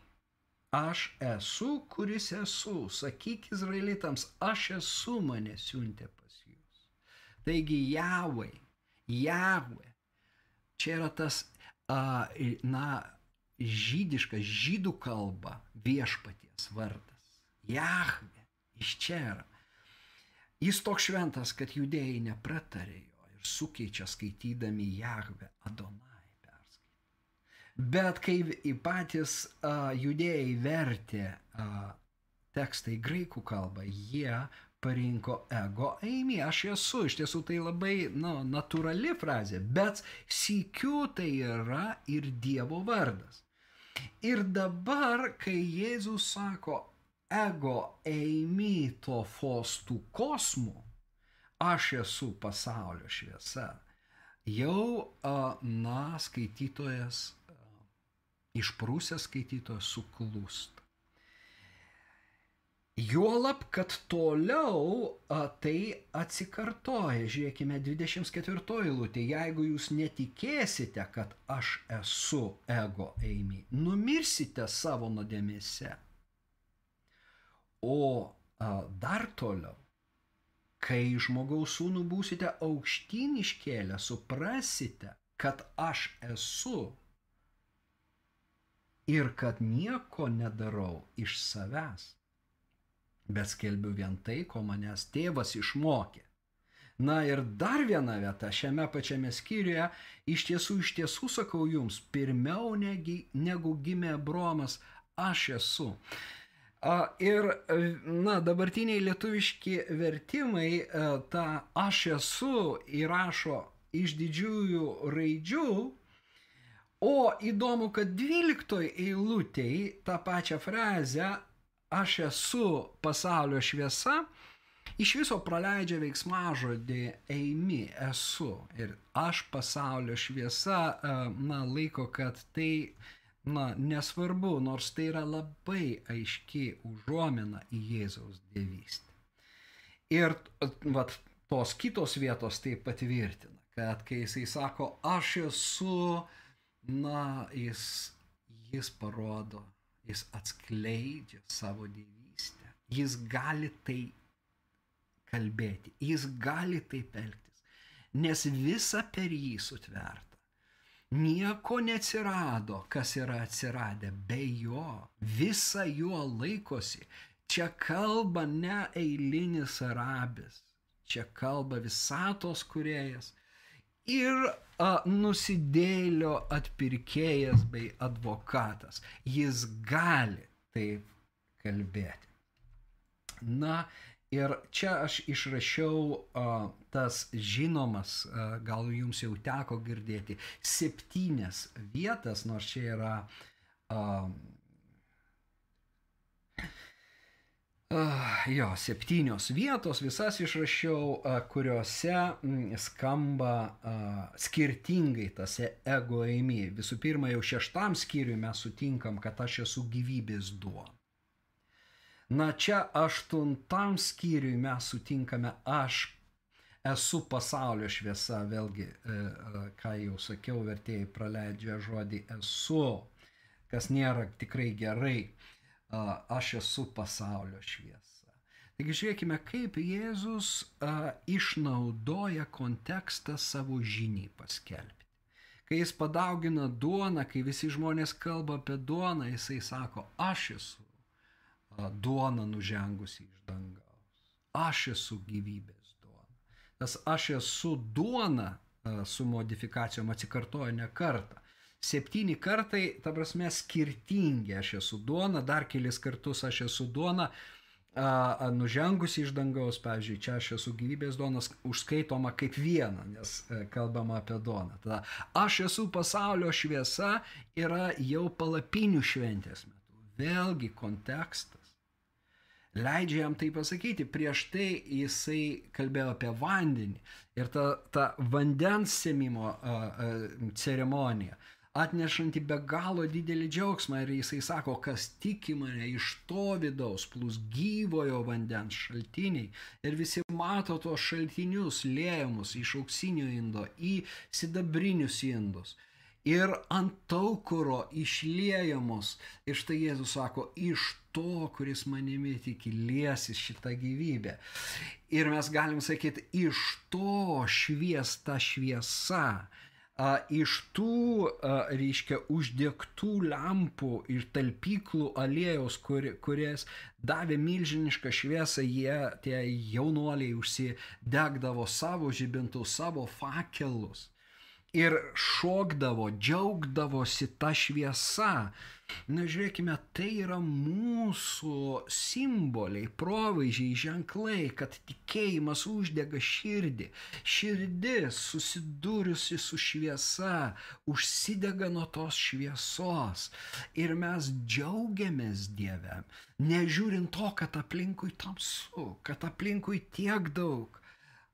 Aš esu, kuris esu. Sakyk izraelitams, aš esu mane siuntė pas jūs. Taigi Javai, Javai, čia yra tas, na, žydiška, žydų kalba viešpaties vardas. Jahve, iš čia yra. Jis toks šventas, kad judėjai nepratarė jo ir sukeičia skaitydami Jahve Adonai perskaitą. Bet kai patys uh, judėjai vertė uh, tekstą į graikų kalbą, jie parinko ego eimi, aš esu, iš tiesų tai labai nu, natūrali frazė, bet sykiu tai yra ir Dievo vardas. Ir dabar, kai Jėzus sako ego eimi to fostų kosmų, aš esu pasaulio šviesa, jau, na, skaitytojas, išprūsęs skaitytojas suklūsta. Juolab, kad toliau a, tai atsikartoja. Žiūrėkime 24 eilutė. Jeigu jūs netikėsite, kad aš esu ego eimi, numirsite savo nuodėmėse. O dar toliau, kai žmogaus sūnų būsite aukštyn iškėlę, suprasite, kad aš esu ir kad nieko nedarau iš savęs bet skelbiu vien tai, ko manęs tėvas išmokė. Na ir dar viena vieta šiame pačiame skyriuje, iš tiesų, iš tiesų sakau jums, pirmiau negi, negu gimė Bromas, aš esu. Ir, na, dabartiniai lietuviški vertimai a, tą aš esu įrašo iš didžiųjų raidžių, o įdomu, kad 12 eilutėj tą pačią frazę aš esu pasaulio šviesa, iš viso praleidžia veiksmažodį eimi, esu. Ir aš pasaulio šviesa, e, na, laiko, kad tai, na, nesvarbu, nors tai yra labai aiški užuomina į Jėzaus dievystę. Ir, vat, tos kitos vietos tai patvirtina, kad kai jisai sako, aš esu, na, jis, jis parodo Jis atskleidžia savo dievystę. Jis gali tai kalbėti, jis gali taip elgtis, nes visa per jį sutverta. Nieko neatsirado, kas yra atsiradę be jo, visa juo laikosi. Čia kalba ne eilinis arabis, čia kalba visatos kuriejas ir a, nusidėlio atpirkėjas bei advokatas. Jis gali taip kalbėti. Na ir čia aš išrašiau a, tas žinomas, a, gal jums jau teko girdėti, septynias vietas, nors čia yra a, Uh, jo, septynios vietos, visas išrašiau, uh, kuriuose mm, skamba uh, skirtingai tas ego eimi. Visų pirma, jau šeštam skyriui mes sutinkam, kad aš esu gyvybės duona. Na čia aštuntam skyriui mes sutinkame, aš esu pasaulio šviesa, vėlgi, ką jau sakiau, vertėjai praleidžia žodį esu, kas nėra tikrai gerai aš esu pasaulio šviesa. Taigi žiūrėkime, kaip Jėzus išnaudoja kontekstą savo žiniai paskelbti. Kai jis padaugina duoną, kai visi žmonės kalba apie duoną, jisai sako, aš esu duona nužengusi iš dangaus. Aš esu gyvybės duona. Tas aš esu duona su modifikacijom atsikartoja ne kartą septyni kartai, ta prasme, skirtingi. Aš esu duona, dar kelis kartus aš esu duona, a, a, nužengusi iš dangaus, pavyzdžiui, čia aš esu gyvybės duonas, užskaitoma kaip viena, nes a, e, kalbama apie duoną. Tada aš esu pasaulio šviesa yra jau palapinių šventės metu. Vėlgi kontekstas. Leidžia jam tai pasakyti. Prieš tai jisai kalbėjo apie vandenį ir ta, ta vandens semimo ceremonija atnešanti be galo didelį džiaugsmą ir jisai sako, kas tiki mane iš to vidaus, plus gyvojo vandens šaltiniai ir visi mato tos šaltinius lėjamus iš auksinio indo į sidabrinius indus. Ir ant taukuro išliejamos. Ir štai Jėzus sako, iš to, kuris manimi tiki, liesis šitą gyvybę. Ir mes galim sakyti, iš to šviesta šviesa a, iš tų, a, reiškia, uždegtų lempų ir talpyklų alėjos, kur, kurias davė milžinišką šviesą, jie, tie jaunuoliai, užsidegdavo savo žibintus, savo fakelus. Ir šokdavo, džiaugdavosi tą šviesą. Na, žiūrėkime, tai yra mūsų simboliai, provaizdžiai, ženklai, kad tikėjimas uždega širdį. Širdis susidūrusi su šviesa, užsidega nuo tos šviesos. Ir mes džiaugiamės Dievę, nežiūrint to, kad aplinkui tamsu, kad aplinkui tiek daug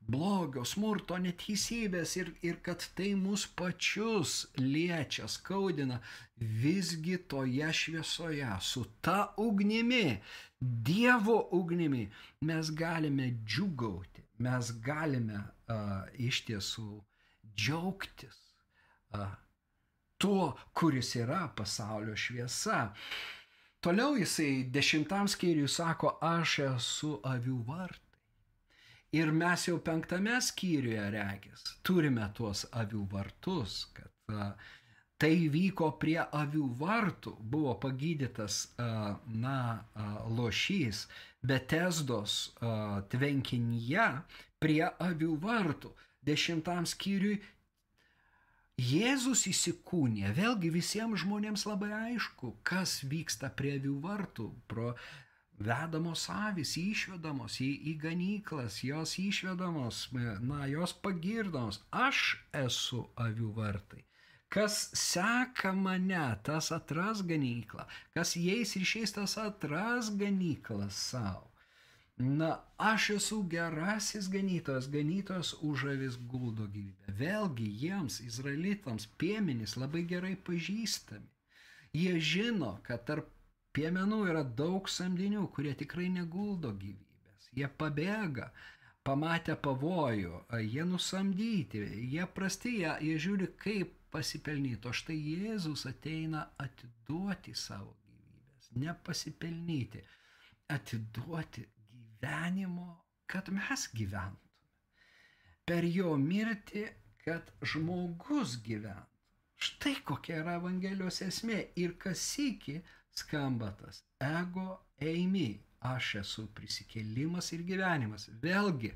blogio, smurto, neteisybės ir, ir kad tai mus pačius liečia, skaudina, visgi toje šviesoje, su ta ugnimi, Dievo ugnimi, mes galime džiugauti, mes galime uh, iš tiesų džiaugtis uh, tuo, kuris yra pasaulio šviesa. Toliau jisai dešimtam skyriui sako, aš esu avių vartai. Ir mes jau penktame skyriuje regis turime tuos avių vartus, kad a, tai vyko prie avių vartų, buvo pagydytas, a, na, a, lošys Betesdos a, tvenkinyje prie avių vartų. Dešimtam skyriui Jėzus įsikūnė, vėlgi visiems žmonėms labai aišku, kas vyksta prie avių vartų. Pro, vedamos avis, išvedamos į, į ganyklas, jos išvedamos, na, jos pagirdomos. Aš esu avių vartai. Kas seka mane, tas atras ganyklą. Kas jais ir šiais, tas atras ganyklą savo. Na, aš esu gerasis ganytojas, ganytojas už avis guldo gyvybę. Vėlgi jiems, izraelitams, piemenys labai gerai pažįstami. Jie žino, kad tarp Piemenų yra daug samdinių, kurie tikrai neguldo gyvybės. Jie pabėga, pamatę pavojų, jie nusamdyti, jie prasti, jie, jie žiūri, kaip pasipelnyti. O štai Jėzus ateina atiduoti savo gyvybės, nepasipelnyti, atiduoti gyvenimo, kad mes gyventume. Per jo mirtį, kad žmogus gyventų. Štai kokia yra Evangelijos esmė. Ir kas iki skamba tas ego eimi, aš esu prisikėlimas ir gyvenimas. Vėlgi,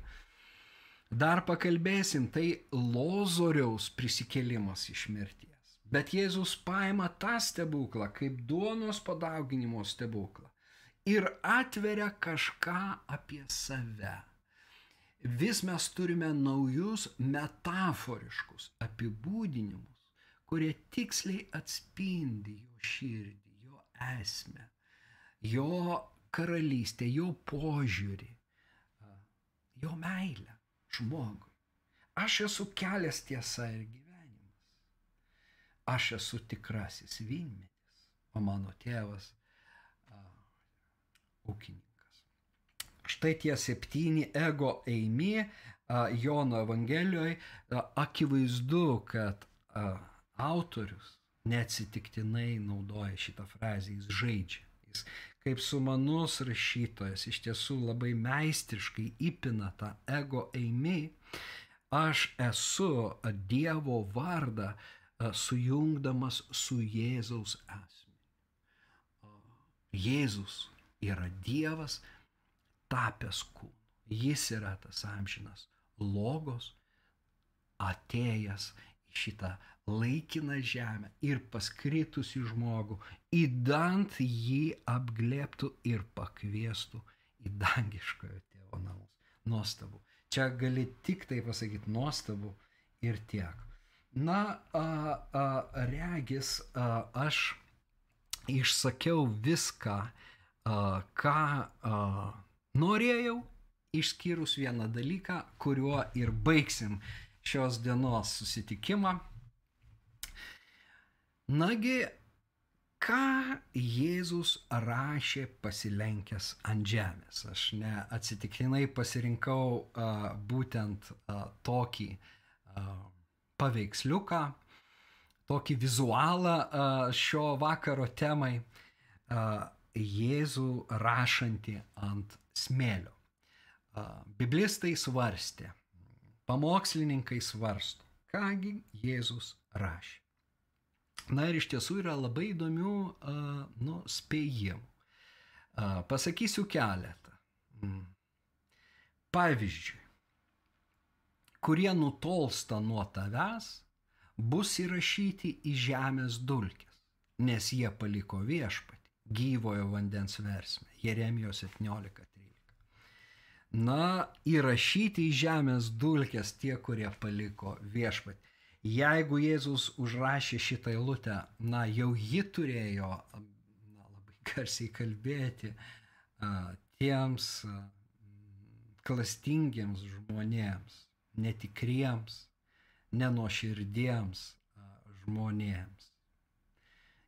dar pakalbėsim, tai Lozoriaus prisikėlimas iš mirties. Bet Jėzus paima tą stebuklą kaip duonos padauginimo stebuklą ir atveria kažką apie save. Vis mes turime naujus metaforiškus apibūdinimus, kurie tiksliai atspindi jo širdį esmę, jo karalystę, jo požiūrį, jo meilę žmogui. Aš esu kelias tiesa ir gyvenimas. Aš esu tikrasis vynmetis, o mano tėvas a, ūkininkas. Štai tie septyni ego eimi a, Jono Evangelijoje akivaizdu, kad a, autorius neatsitiktinai naudoja šitą frazę, jis žaidžia. Jis kaip sumanus rašytojas iš tiesų labai meistriškai įpina tą ego eimi. Aš esu Dievo vardą sujungdamas su Jėzaus asmeniu. Jėzus yra Dievas tapęs kūnu. Jis yra tas amžinas logos atėjęs į šitą laikiną žemę ir paskritusi žmogų, įdant jį apglėptų ir pakviestų į dangiškojo tėvo namus. Nuostabu. Čia gali tik tai pasakyti nuostabu ir tiek. Na, a, a, regis, a, aš išsakiau viską, a, ką a, norėjau, išskyrus vieną dalyką, kuriuo ir baigsim šios dienos susitikimą. Nagi, ką Jėzus rašė pasilenkęs ant žemės. Aš neatsitiktinai pasirinkau uh, būtent uh, tokį uh, paveiksliuką, tokį vizualą uh, šio vakaro temai. Uh, Jėzų rašantį ant smėlio. Uh, biblistai svarstė, pamokslininkai svarsto, kągi Jėzus rašė. Na ir iš tiesų yra labai įdomių nu, spėjimų. Pasakysiu keletą. Mm. Pavyzdžiui, kurie nutolsta nuo tavęs, bus įrašyti į žemės dulkės, nes jie paliko viešpatį, gyvojo vandens versmę. Jeremijos 17.13. Na, įrašyti į žemės dulkės tie, kurie paliko viešpatį. Jeigu Jėzus užrašė šitą eilutę, na, jau ji turėjo na, labai *laughs* garsiai kalbėti a, tiems a, klastingiems žmonėms, netikriems, nenoširdiems žmonėms,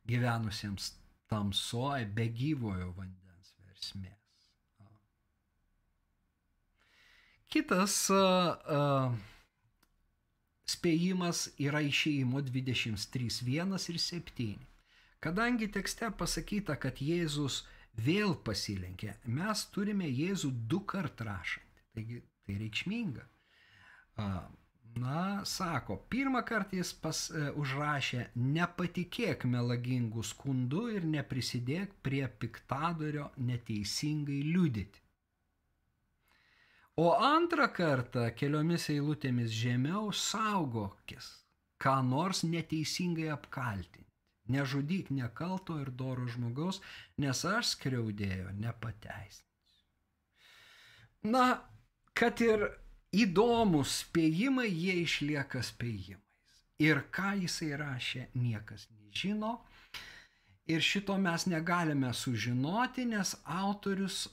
gyvenusiems tamsoje be gyvojo vandens versmės. Kitas uh, spėjimas yra išėjimo 23.1 ir 7. Kadangi tekste pasakyta, kad Jėzus vėl pasilenkė, mes turime Jėzų du kart rašantį. Taigi tai reikšminga. Na, sako, pirmą kartą jis pas, e, užrašė nepatikėk melagingų skundų ir neprisidėk prie piktadorio neteisingai liudyti. O antrą kartą keliomis eilutėmis žemiau saugokis, ką nors neteisingai apkaltinti. Nežudyk nekalto ir doro žmogaus, nes aš skriaudėjo nepateisinsiu. Na, kad ir įdomus spėjimai, jie išlieka spėjimais. Ir ką jisai rašė, niekas nežino. Ir šito mes negalime sužinoti, nes autorius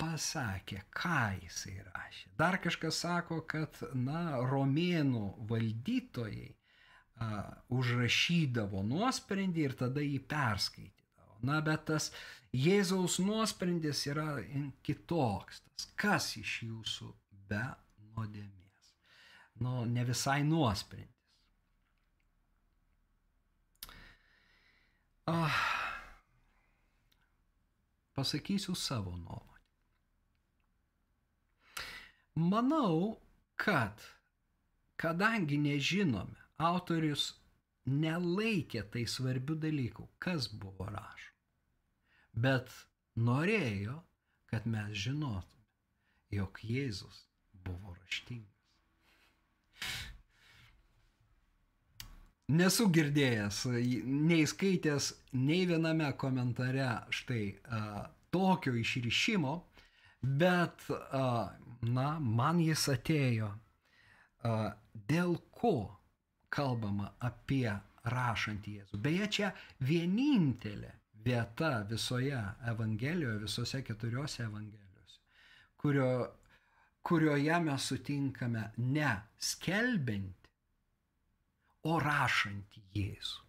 nepasakė, ką jisai rašė. Dar kažkas sako, kad, na, romėnų valdytojai a, užrašydavo nuosprendį ir tada jį perskaitydavo. Na, bet tas Jėzaus nuosprendis yra kitoks. Tas, kas iš jūsų be nuodėmės. Nu, ne visai nuosprendis. Ah, pasakysiu savo nuomonę. Manau, kad kadangi nežinome, autorius nelaikė tai svarbių dalykų, kas buvo rašo, bet norėjo, kad mes žinotume, jog Jėzus buvo raštingas. Nesu girdėjęs, nei skaitęs, nei viename komentare štai a, tokio išryšimo, bet, na, man jis atėjo, dėl ko kalbama apie rašantį Jėzų. Beje, čia vienintelė vieta visoje Evangelijoje, visose keturiose Evangelijose, kurio kurioje mes sutinkame ne skelbinti, o rašantį Jėzų.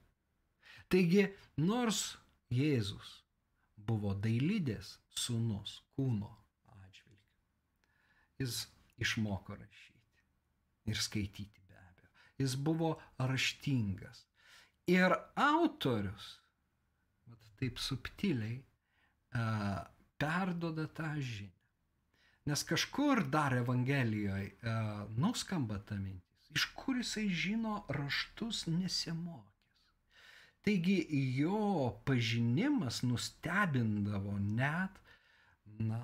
Taigi, nors Jėzus buvo dailydės sūnus kūno jis išmoko rašyti ir skaityti be abejo. Jis buvo raštingas. Ir autorius, taip subtiliai, uh, perdoda tą žinią. Nes kažkur dar Evangelijoje e, nuskamba ta mintis, iš kur jisai žino raštus nesimokęs. Taigi jo pažinimas nustebindavo net, na,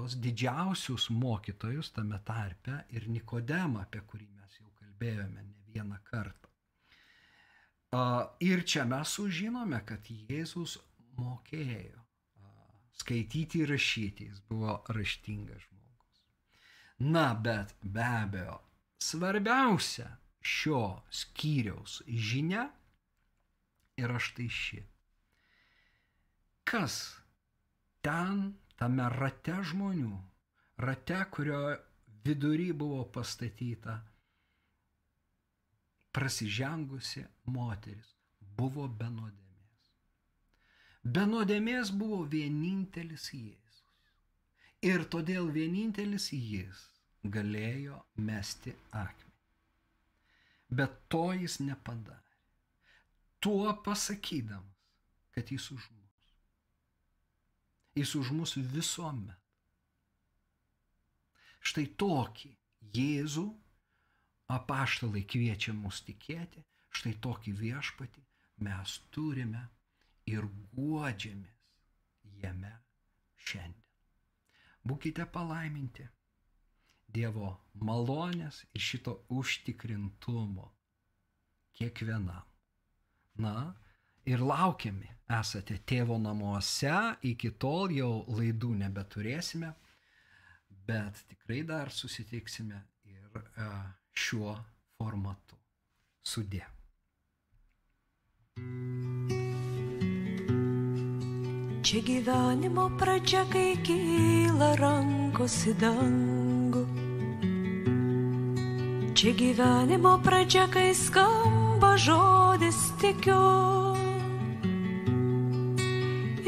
tuos didžiausius mokytojus tame tarpe ir Nikodemą, apie kurį mes jau kalbėjome ne vieną kartą. Ir čia mes sužinome, kad Jėzus mokėjo skaityti ir rašyti, jis buvo raštingas žmogus. Na, bet be abejo, svarbiausia šio skyriaus žinia yra štai ši. Kas ten, tame rate žmonių, rate, kurio vidury buvo pastatyta prasižengusi moteris, buvo be nuodėmės. Be nuodėmės buvo vienintelis Jėzus. Ir todėl vienintelis Jis galėjo mesti akmenį. Bet to jis nepadarė. Tuo pasakydamas, kad jis už mus. Jis už mus visuomet. Štai tokį Jėzų apaštalai kviečia mus tikėti, štai tokį viešpatį mes turime ir guodžiamės jame šiandien. Būkite palaiminti Dievo malonės ir šito užtikrintumo kiekvienam. Na, ir laukiami esate tėvo namuose, iki tol jau laidų nebeturėsime, bet tikrai dar susitiksime ir e, šiuo formatu. Sudė. Čia gyvenimo pradžia, kai kyla rankos į dangų. Čia gyvenimo pradžia, kai skamba žodis tikiu.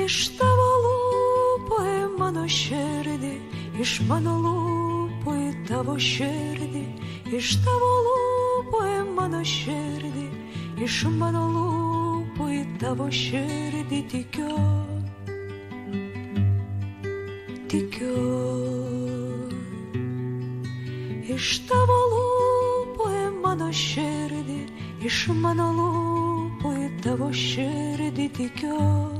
Iš tavo lūpų į mano širdį, iš mano lūpų į tavo širdį, iš tavo lūpų į mano širdį, iš mano lūpų į tavo širdį tikiu tikiu. Iš tavo lūpų į mano širdį, iš mano lūpų į tavo širdį tikiu.